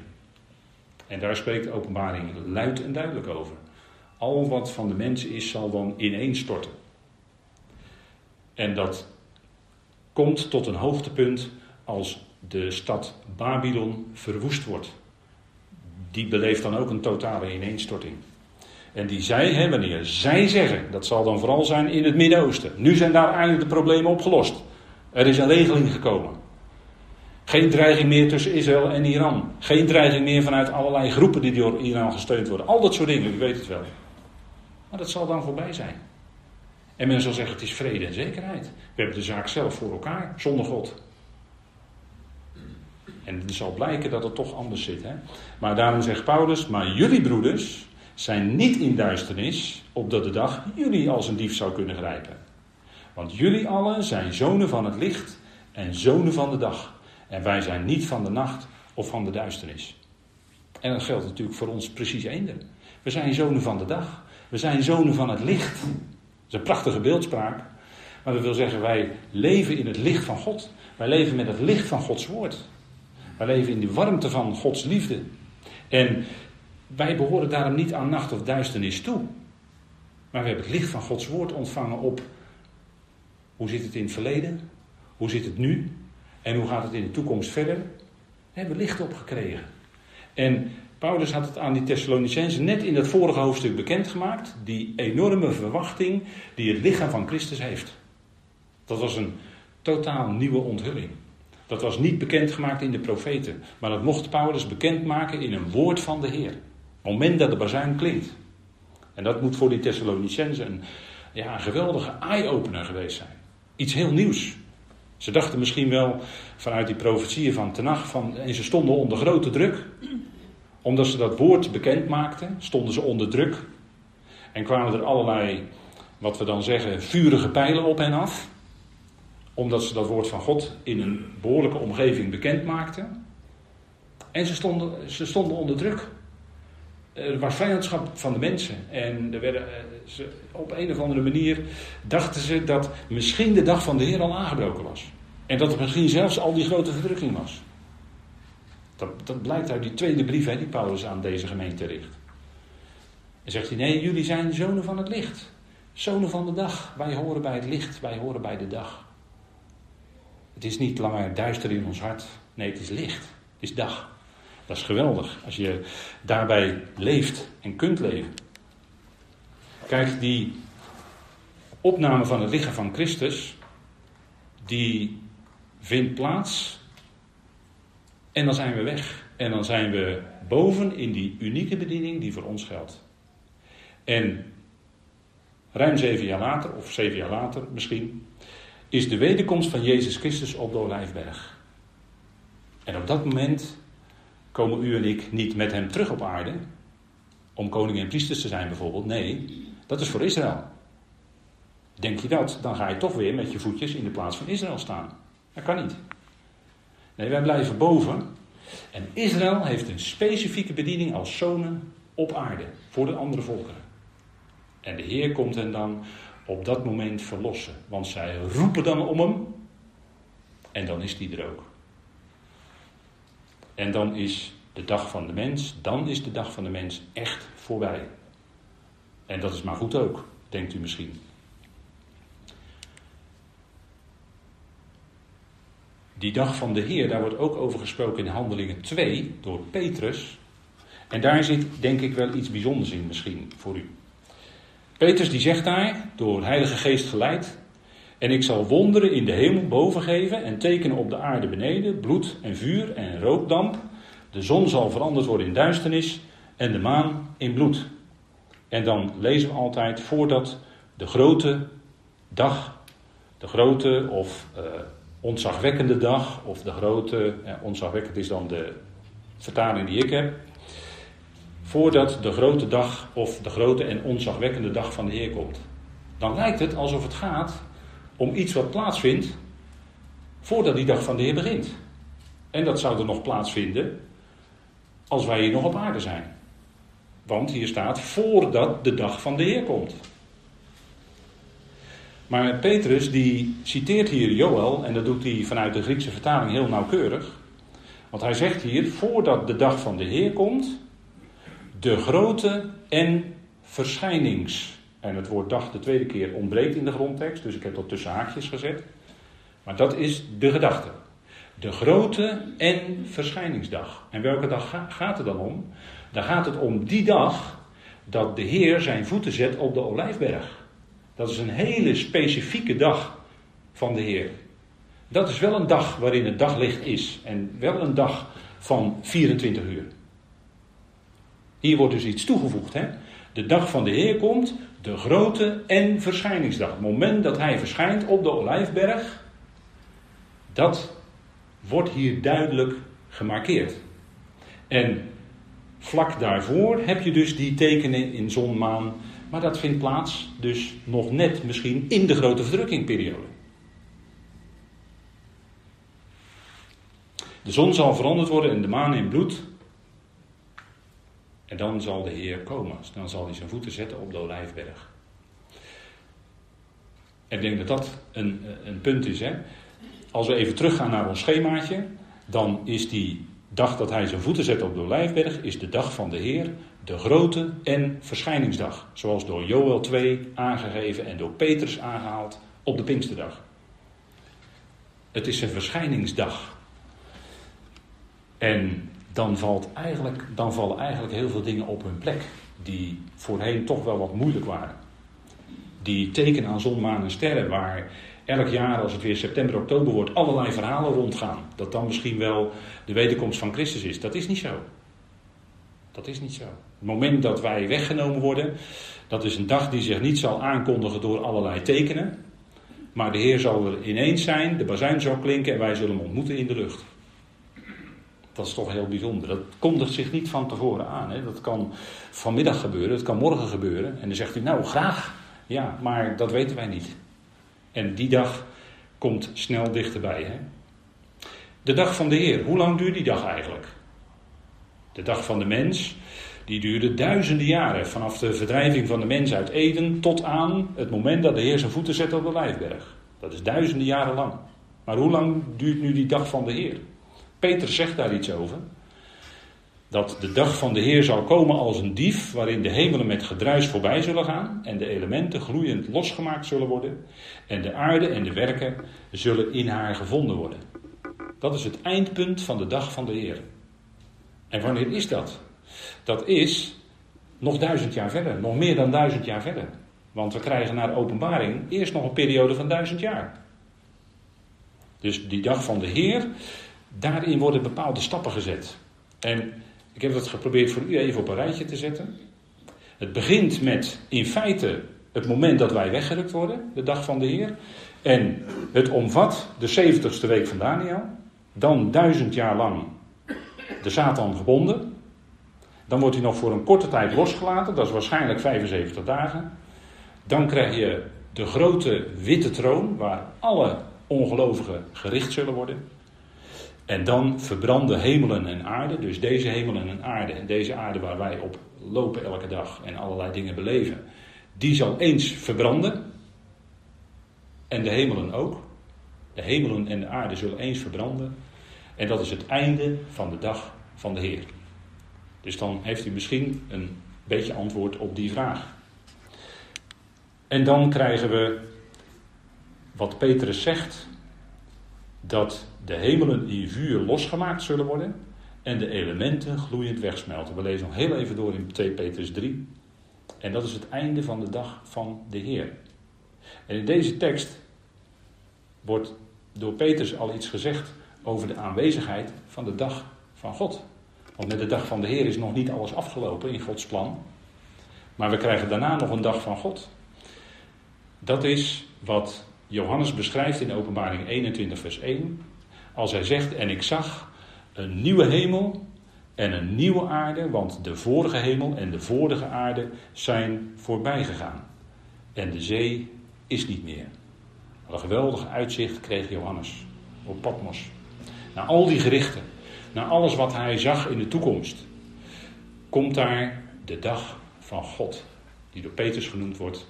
En daar spreekt openbaring luid en duidelijk over. Al wat van de mensen is, zal dan ineenstorten. En dat komt tot een hoogtepunt als de stad Babylon verwoest wordt. Die beleeft dan ook een totale ineenstorting. En die zij, hè, wanneer zij zeggen, dat zal dan vooral zijn in het Midden-Oosten. Nu zijn daar eindelijk de problemen opgelost. Er is een regeling gekomen. Geen dreiging meer tussen Israël en Iran. Geen dreiging meer vanuit allerlei groepen die door Iran gesteund worden. Al dat soort dingen, u weet het wel. Maar dat zal dan voorbij zijn. En men zal zeggen: het is vrede en zekerheid. We hebben de zaak zelf voor elkaar, zonder God. En het zal blijken dat het toch anders zit. Hè? Maar daarom zegt Paulus, maar jullie broeders zijn niet in duisternis, opdat de dag jullie als een dief zou kunnen grijpen. Want jullie allen zijn zonen van het licht en zonen van de dag. En wij zijn niet van de nacht of van de duisternis. En dat geldt natuurlijk voor ons precies eender. We zijn zonen van de dag. We zijn zonen van het licht. Dat is een prachtige beeldspraak. Maar dat wil zeggen, wij leven in het licht van God. Wij leven met het licht van Gods woord. Wij leven in de warmte van Gods liefde. En wij behoren daarom niet aan nacht of duisternis toe. Maar we hebben het licht van Gods woord ontvangen op hoe zit het in het verleden, hoe zit het nu en hoe gaat het in de toekomst verder. We hebben licht opgekregen. En Paulus had het aan die Thessalonicenzen net in het vorige hoofdstuk bekendgemaakt. Die enorme verwachting die het lichaam van Christus heeft. Dat was een totaal nieuwe onthulling. Dat was niet bekendgemaakt in de profeten. Maar dat mocht Paulus bekendmaken in een woord van de Heer. Op het moment dat de bazuin klinkt. En dat moet voor die Thessalonicenzen een, ja, een geweldige eye-opener geweest zijn. Iets heel nieuws. Ze dachten misschien wel vanuit die profetieën van Tenach van, en ze stonden onder grote druk. Omdat ze dat woord bekend maakten, stonden ze onder druk. En kwamen er allerlei, wat we dan zeggen, vurige pijlen op hen af. Omdat ze dat woord van God in een behoorlijke omgeving bekend maakten. En ze stonden, ze stonden onder druk. Er was vijandschap van de mensen. En er werden, eh, ze, op een of andere manier dachten ze dat misschien de dag van de Heer al aangebroken was. En dat er misschien zelfs al die grote verdrukking was. Dat, dat blijkt uit die tweede brief hè, die Paulus aan deze gemeente richt. En zegt hij: Nee, jullie zijn zonen van het licht. Zonen van de dag. Wij horen bij het licht, wij horen bij de dag. Het is niet langer duister in ons hart. Nee, het is licht. Het is dag. Dat is geweldig als je daarbij leeft en kunt leven. Kijk, die opname van het lichaam van Christus, die vindt plaats en dan zijn we weg. En dan zijn we boven in die unieke bediening die voor ons geldt. En ruim zeven jaar later, of zeven jaar later misschien, is de wederkomst van Jezus Christus op de Olijfberg. En op dat moment komen u en ik niet met hem terug op aarde. Om koning en priesters te zijn bijvoorbeeld. Nee, dat is voor Israël. Denk je dat, dan ga je toch weer met je voetjes in de plaats van Israël staan. Dat kan niet. Nee, wij blijven boven. En Israël heeft een specifieke bediening als zonen op aarde voor de andere volkeren. En de Heer komt hen dan op dat moment verlossen. Want zij roepen dan om hem. En dan is die er ook. En dan is de dag van de mens, dan is de dag van de mens echt voorbij. En dat is maar goed ook, denkt u misschien. Die dag van de Heer, daar wordt ook over gesproken in Handelingen 2 door Petrus. En daar zit denk ik wel iets bijzonders in misschien voor u. Petrus die zegt daar, door Heilige Geest geleid, en ik zal wonderen in de hemel boven geven en tekenen op de aarde beneden, bloed en vuur en rookdamp. De zon zal veranderd worden in duisternis en de maan in bloed. En dan lezen we altijd voordat de grote dag, de grote of uh, ontzagwekkende dag, of de grote, ja, ontzagwekkend is dan de vertaling die ik heb, voordat de grote dag of de grote en ontzagwekkende dag van de Heer komt. Dan lijkt het alsof het gaat om iets wat plaatsvindt voordat die dag van de Heer begint. En dat zou er nog plaatsvinden als wij hier nog op aarde zijn. Want hier staat voordat de dag van de Heer komt. Maar Petrus die citeert hier Joel en dat doet hij vanuit de Griekse vertaling heel nauwkeurig. Want hij zegt hier voordat de dag van de Heer komt, de grote en verschijnings en het woord dag de tweede keer ontbreekt in de grondtekst, dus ik heb dat tussen haakjes gezet. Maar dat is de gedachte. De grote en verschijningsdag. En welke dag gaat het dan om? Dan gaat het om die dag dat de Heer zijn voeten zet op de olijfberg. Dat is een hele specifieke dag van de Heer. Dat is wel een dag waarin het daglicht is. En wel een dag van 24 uur. Hier wordt dus iets toegevoegd. Hè? De dag van de Heer komt de grote en verschijningsdag. Het moment dat hij verschijnt op de Olijfberg, dat wordt hier duidelijk gemarkeerd. En vlak daarvoor heb je dus die tekenen in zon, maan. Maar dat vindt plaats dus nog net misschien in de grote verdrukkingperiode. De zon zal veranderd worden en de maan in bloed. En dan zal de Heer komen. Dan zal hij zijn voeten zetten op de olijfberg. Ik denk dat dat een, een punt is. Hè? Als we even teruggaan naar ons schemaatje, dan is die dag dat hij zijn voeten zet op de olijfberg, is de dag van de Heer, de grote en verschijningsdag. Zoals door Joel 2 aangegeven en door Petrus aangehaald op de Pinksterdag. Het is een verschijningsdag. En dan, valt eigenlijk, dan vallen eigenlijk heel veel dingen op hun plek. Die voorheen toch wel wat moeilijk waren. Die teken aan zon, maan en sterren, waar elk jaar als het weer september, oktober wordt, allerlei verhalen rondgaan. Dat dan misschien wel de wederkomst van Christus is. Dat is niet zo. Dat is niet zo. Het moment dat wij weggenomen worden, dat is een dag die zich niet zal aankondigen door allerlei tekenen. Maar de Heer zal er ineens zijn, de bazuin zal klinken en wij zullen hem ontmoeten in de lucht. Dat is toch heel bijzonder. Dat kondigt zich niet van tevoren aan. Hè. Dat kan vanmiddag gebeuren, dat kan morgen gebeuren. En dan zegt u, nou graag. Ja, maar dat weten wij niet. En die dag komt snel dichterbij. Hè. De dag van de Heer, hoe lang duurt die dag eigenlijk? De dag van de mens, die duurde duizenden jaren. Vanaf de verdrijving van de mens uit Eden tot aan het moment dat de Heer zijn voeten zette op de Lijfberg. Dat is duizenden jaren lang. Maar hoe lang duurt nu die dag van de Heer? Peter zegt daar iets over. Dat de dag van de Heer zal komen als een dief, waarin de hemelen met gedruis voorbij zullen gaan en de elementen gloeiend losgemaakt zullen worden en de aarde en de werken zullen in haar gevonden worden. Dat is het eindpunt van de dag van de Heer. En wanneer is dat? Dat is nog duizend jaar verder, nog meer dan duizend jaar verder. Want we krijgen naar openbaring eerst nog een periode van duizend jaar. Dus die dag van de Heer, daarin worden bepaalde stappen gezet. En ik heb dat geprobeerd voor u even op een rijtje te zetten. Het begint met in feite het moment dat wij weggerukt worden, de dag van de Heer. En het omvat de 70ste week van Daniel. Dan duizend jaar lang de Satan gebonden. Dan wordt hij nog voor een korte tijd losgelaten, dat is waarschijnlijk 75 dagen. Dan krijg je de grote witte troon waar alle ongelovigen gericht zullen worden. En dan verbranden hemelen en aarde, dus deze hemelen en aarde en deze aarde waar wij op lopen elke dag en allerlei dingen beleven, die zal eens verbranden. En de hemelen ook. De hemelen en de aarde zullen eens verbranden. En dat is het einde van de dag van de Heer. Dus dan heeft u misschien een beetje antwoord op die vraag. En dan krijgen we wat Petrus zegt, dat de hemelen in vuur losgemaakt zullen worden en de elementen gloeiend wegsmelten. We lezen nog heel even door in 2 Petrus 3. En dat is het einde van de dag van de Heer. En in deze tekst wordt door Petrus al iets gezegd over de aanwezigheid van de dag van God. Want met de dag van de Heer is nog niet alles afgelopen in Gods plan. Maar we krijgen daarna nog een dag van God. Dat is wat Johannes beschrijft in Openbaring 21, vers 1. Als hij zegt: En ik zag een nieuwe hemel en een nieuwe aarde, want de vorige hemel en de vorige aarde zijn voorbij gegaan. En de zee is niet meer. Wat een geweldig uitzicht kreeg Johannes op Patmos. Na al die gerichten, na alles wat hij zag in de toekomst, komt daar de dag van God, die door Petrus genoemd wordt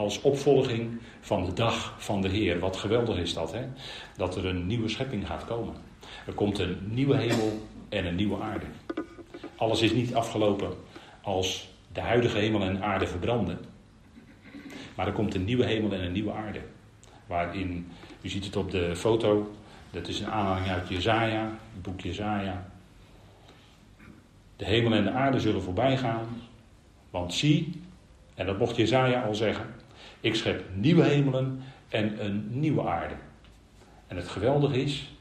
als opvolging van de dag van de Heer. Wat geweldig is dat, hè? Dat er een nieuwe schepping gaat komen. Er komt een nieuwe hemel en een nieuwe aarde. Alles is niet afgelopen als de huidige hemel en aarde verbranden. Maar er komt een nieuwe hemel en een nieuwe aarde. Waarin, u ziet het op de foto, dat is een aanhaling uit Jezaja, het boek Jezaja. De hemel en de aarde zullen voorbij gaan. Want zie, en dat mocht Jezaja al zeggen, ik schep nieuwe hemelen en een nieuwe aarde. En het geweldige is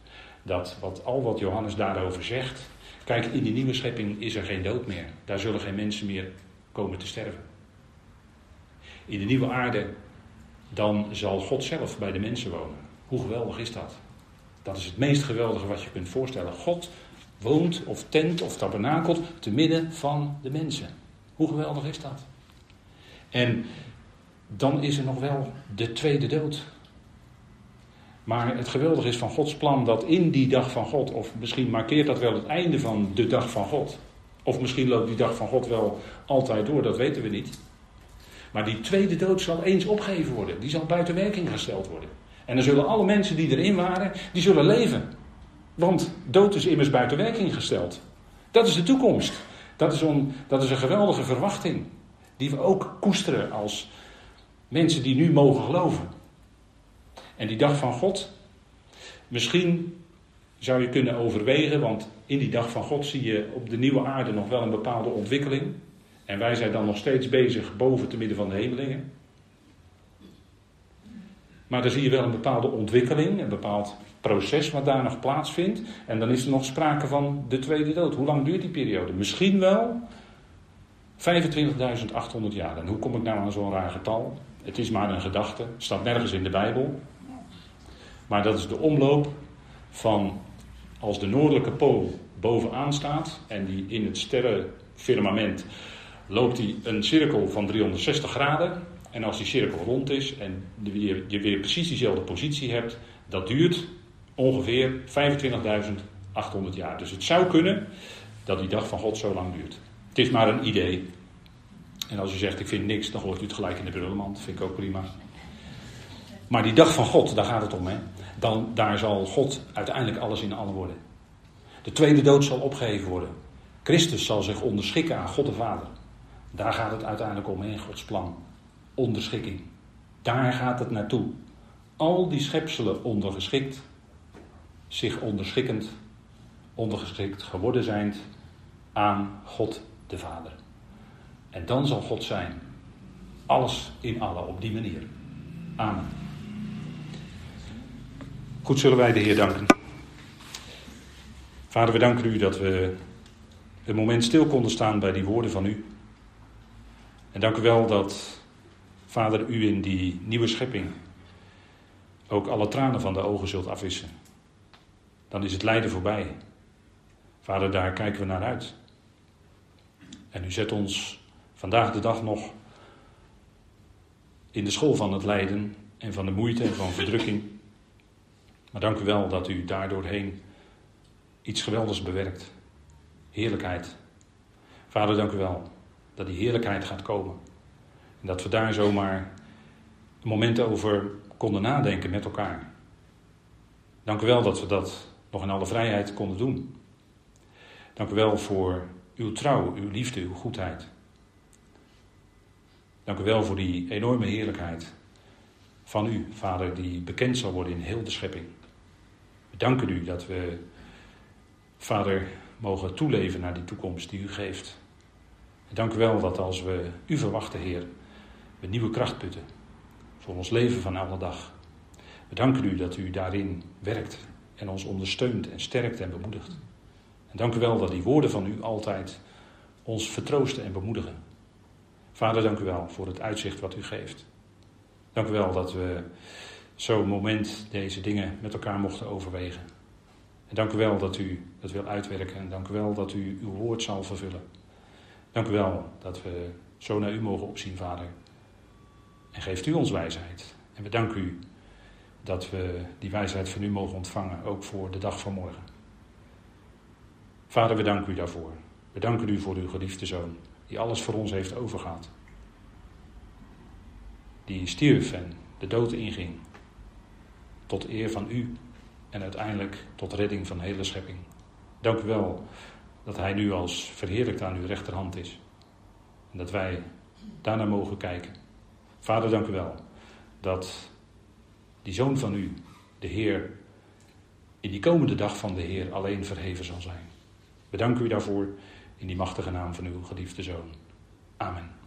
dat wat, al wat Johannes daarover zegt. Kijk, in die nieuwe schepping is er geen dood meer. Daar zullen geen mensen meer komen te sterven. In de nieuwe aarde, dan zal God zelf bij de mensen wonen. Hoe geweldig is dat? Dat is het meest geweldige wat je kunt voorstellen. God woont of tent of tabernakelt te midden van de mensen. Hoe geweldig is dat? En dan is er nog wel de tweede dood. Maar het geweldige is van Gods plan dat in die dag van God, of misschien markeert dat wel het einde van de dag van God. Of misschien loopt die dag van God wel altijd door, dat weten we niet. Maar die tweede dood zal eens opgegeven worden. Die zal buiten werking gesteld worden. En dan zullen alle mensen die erin waren, die zullen leven. Want dood is immers buiten werking gesteld. Dat is de toekomst. Dat is, dat is een geweldige verwachting. Die we ook koesteren als mensen die nu mogen geloven. En die dag van God, misschien zou je kunnen overwegen, want in die dag van God zie je op de nieuwe aarde nog wel een bepaalde ontwikkeling. En wij zijn dan nog steeds bezig boven te midden van de hemelingen. Maar dan zie je wel een bepaalde ontwikkeling, een bepaald proces wat daar nog plaatsvindt. En dan is er nog sprake van de tweede dood. Hoe lang duurt die periode? Misschien wel 25.800 jaar. En hoe kom ik nou aan zo'n raar getal? Het is maar een gedachte, staat nergens in de Bijbel. Maar dat is de omloop van als de noordelijke pool bovenaan staat en die in het sterrenfirmament loopt hij een cirkel van 360 graden. En als die cirkel rond is en je weer precies diezelfde positie hebt, dat duurt ongeveer 25.800 jaar. Dus het zou kunnen dat die dag van God zo lang duurt. Het is maar een idee. En als u zegt ik vind niks, dan gooit u het gelijk in de brullenmand. Vind ik ook prima. Maar die dag van God, daar gaat het om. Hè? Dan, daar zal God uiteindelijk alles in allen worden. De tweede dood zal opgeheven worden. Christus zal zich onderschikken aan God de Vader. Daar gaat het uiteindelijk om in Gods plan. Onderschikking. Daar gaat het naartoe. Al die schepselen ondergeschikt, zich onderschikkend, ondergeschikt geworden zijn aan God de Vader. En dan zal God zijn. Alles in alle op die manier. Amen. Goed zullen wij de Heer danken. Vader, we danken u dat we een moment stil konden staan bij die woorden van u. En dank u wel dat, Vader, u in die nieuwe schepping ook alle tranen van de ogen zult afwissen. Dan is het lijden voorbij. Vader, daar kijken we naar uit. En u zet ons vandaag de dag nog in de school van het lijden en van de moeite en van verdrukking. Maar dank u wel dat u daardoorheen iets geweldigs bewerkt. Heerlijkheid. Vader, dank u wel dat die heerlijkheid gaat komen. En dat we daar zomaar een moment over konden nadenken met elkaar. Dank u wel dat we dat nog in alle vrijheid konden doen. Dank u wel voor uw trouw, uw liefde, uw goedheid. Dank u wel voor die enorme heerlijkheid van u, Vader, die bekend zal worden in heel de schepping. We danken u dat we, Vader, mogen toeleven naar die toekomst die u geeft. dank u wel dat als we u verwachten, Heer, we nieuwe kracht putten voor ons leven van alle dag. We danken u dat u daarin werkt en ons ondersteunt en sterkt en bemoedigt. En dank u wel dat die woorden van u altijd ons vertroosten en bemoedigen. Vader, dank u wel voor het uitzicht wat u geeft. Dank u wel dat we zo'n moment deze dingen met elkaar mochten overwegen. En dank u wel dat u dat wil uitwerken en dank u wel dat u uw woord zal vervullen. Dank u wel dat we zo naar u mogen opzien, Vader. En geeft u ons wijsheid. En we danken u dat we die wijsheid van u mogen ontvangen, ook voor de dag van morgen. Vader, we danken u daarvoor. We danken u voor uw geliefde zoon, die alles voor ons heeft overgehad. Die stierf en de dood inging. Tot eer van u en uiteindelijk tot redding van de hele schepping. Dank u wel dat hij nu als verheerlijkt aan uw rechterhand is. En dat wij daarnaar mogen kijken. Vader, dank u wel dat die zoon van u, de Heer, in die komende dag van de Heer alleen verheven zal zijn. We danken u daarvoor in die machtige naam van uw geliefde zoon. Amen.